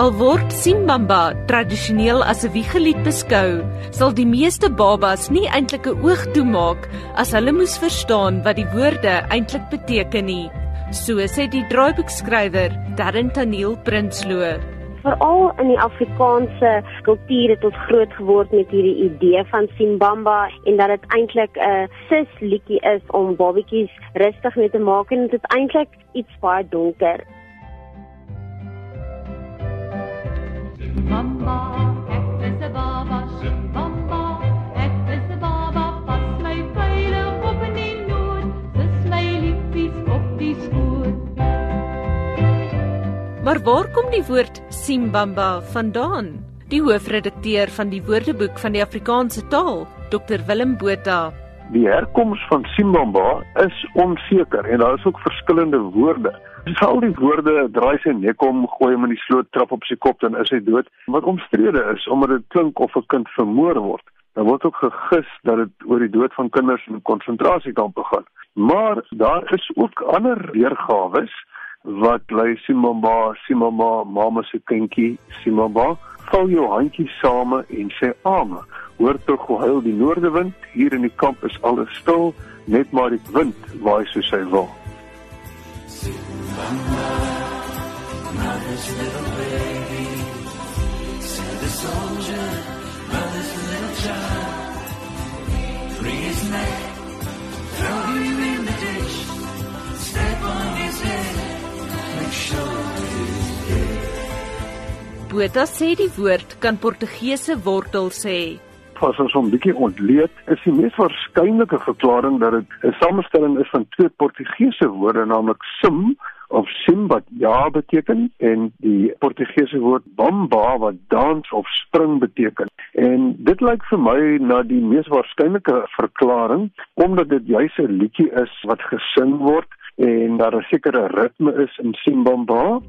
Al word Simbamba tradisioneel as 'n wiegelied beskou, sal die meeste babas nie eintlik 'n oog toemaak as hulle moes verstaan wat die woorde eintlik beteken nie. So sê die draaiboekskrywer Darren Taniel Prinsloo veral in die Afrikaanse kultuur het ons groot geword met hierdie idee van Simbamba en dat dit eintlik 'n sis liedjie is om babatjies rustig mee te maak en dit is eintlik iets baie donker. Simbamba, ek is 'n baba, Simbamba, ek is 'n baba, pas my pile op in die noord, dis my liefdes op die skoot. Maar waar kom die woord Simbamba vandaan? Die hoofredakteur van die Woordeboek van die Afrikaanse taal, Dr Willem Botha. Die herkoms van Simbamba is onseker en daar is ook verskillende woorde. Sal die woorde draai sy nek om, gooi hom in die sloot, trap op sy kop dan is hy dood. Wat omstrede is omdat dit klink of 'n kind vermoor word. Daar word ook gegis dat dit oor die dood van kinders in konsentrasiekampe gaan. Maar daar is ook ander weergawe wat lei Simamba, Simamba, mamma se kindjie, Simamba, val jou handjies same en sê ame. Hoor tog hoe huil die noordewind, hier in die kamp is alles stil, net maar die wind waai soos hy wil. Simamba, mother's little baby, said the soldier, mother's little child, free his neck, throw him in the ditch, step on his head. Botha sê die woord kan Portugese wortels hê. As ons hom bietjie ontleed, is die mees waarskynlike verklaring dat dit 'n samestelling is van twee Portugese woorde, naamlik sim of sim wat ja beteken en die Portugese woord bamba wat dans of spring beteken. En dit lyk vir my na die mees waarskynlike verklaring omdat dit juis 'n liedjie is wat gesing word en daar 'n sekere ritme is in Simbamba.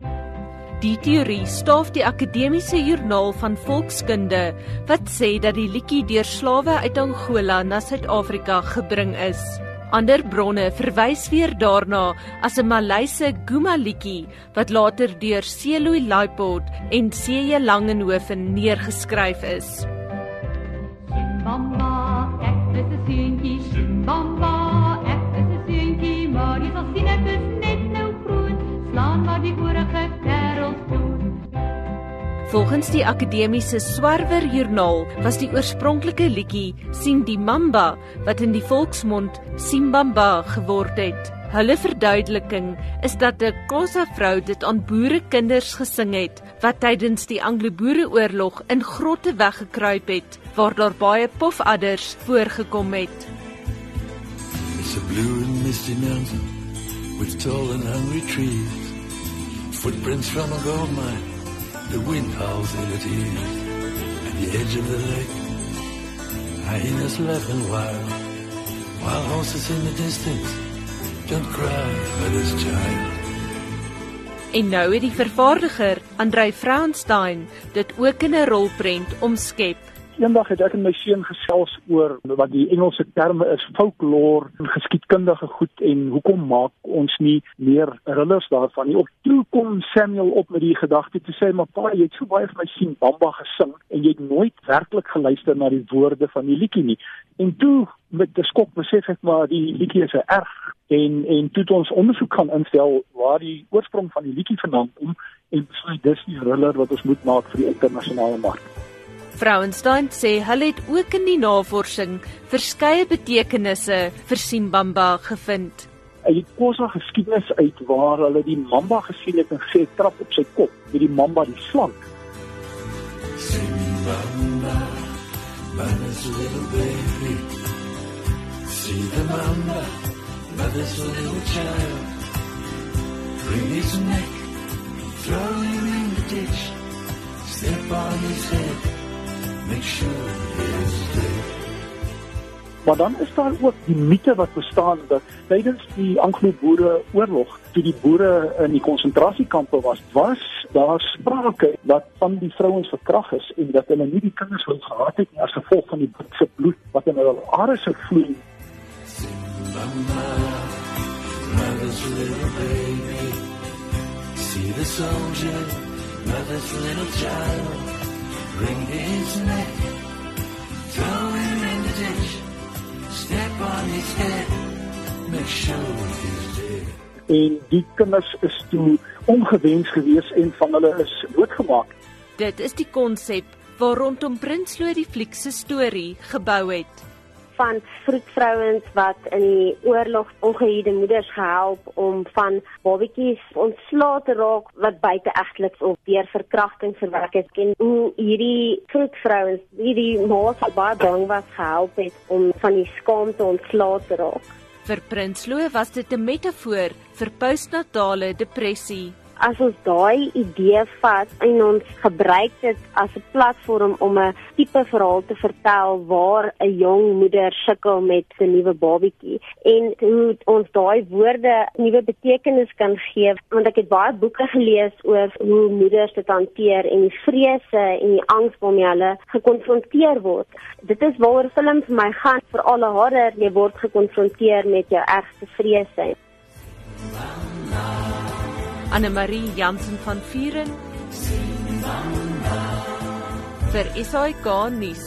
Die teorie staaf die akademiese joernaal van volkskunde wat sê dat die liedjie deur slawe uit Angola na Suid-Afrika gebring is. Ander bronne verwys weer daarna as 'n Malayse Guma liedjie wat later deur Seloy Laipot en C.J. Langenhoven neergeskryf is. Simbamba, ek is 'n seentjie, Simbamba Volgens die akademiese Swerwer Joernaal was die oorspronklike liedjie sien die mamba wat in die volksmond Simbamba geword het. Hulle verduideliking is dat 'n Xhosa vrou dit aan boerekinders gesing het wat tydens die Anglo-Boereoorlog in grotte weggekruip het waar daar baie pofadders voorgekom het. It's a blue and misty mountain with tall and hungry trees. Footprints from a gold mine, the wind howls in its ears. At the edge of the lake, hyenas laughing wild. Wild horses in the distance, don't cry, mother's child. En nou het die vervaardiger, Andrei Fraunstein, dit ook in 'n rolprent omskep eendag het ek en my seun gesels oor wat die Engelse terme is folklore en geskiedkundige goed en hoekom maak ons nie meer rillers daarvan nie. Op toe kom Samuel op met die gedagte te sê maar pa, jy het so baie vir my sien Bamba gesing en jy het nooit werklik geluister na die woorde van die liedjie nie. En toe met 'n skok besef ek maar die liedjie is erg en en toe het ons ondersoek gaan instel waar die oorsprong van die liedjie vandaan kom en besluit dis die riller wat ons moet maak vir die internasionale mark. Vrouenstein sê hulle het ook in die navorsing verskeie betekenisse vir Simbamba gevind. Hy het kosa geskiedenis uit waar hulle die mamba gesien het en gesê trap op sy kop met die mamba die slang. Simbamba, mother's little baby. See the mamba, mother's little child. Bring his neck, throw him in the ditch. Step on his head. Maar dan is daar ook die mite wat bestaan dat tydens die Anglo-Boere oorlog, toe die boere in die konsentrasiekampe was, was daar sprake dat van die vrouens verkrag is en dat hulle nie die kinders wil gehad het nie as gevolg van die Britse bloed wat in hulle are se vloei. See the soldier, mother's little child wringed his neck, throw him in the ditch, step on his head, make sure he's dead. En die kinders is toe ongewens gewees en van hulle is doodgemaak. Dit is die konsep waar rondom Prinsloo die fliek se storie gebou het van vroedvrouens wat in die oorlog ongehuurde moeders gehelp om van babatjies ontslae te raak wat buiteegtelik of deur verkrachting verwerk is en hoe hierdie vroedvrouens hierdie ma's baie bang was gehelp het om van die skaamte ontslae te raak. Vir Prinsloo was dit 'n metafoor vir postnatale depressie as ons daai idee vat en ons gebruik dit as 'n platform om 'n tipe verhaal te vertel waar 'n jong moeder sukkel met 'n nuwe babatjie en hoe ons daai woorde nuwe betekenis kan gee want ek het baie boeke gelees oor hoe moeders dit hanteer en die vrese en die angs waarmee hulle gekonfronteer word. Dit is waaroor films vir my gaan vir alle horror jy word gekonfronteer met jou ergste vrese Anne Marie Jansen van Vuren vir SAK nuus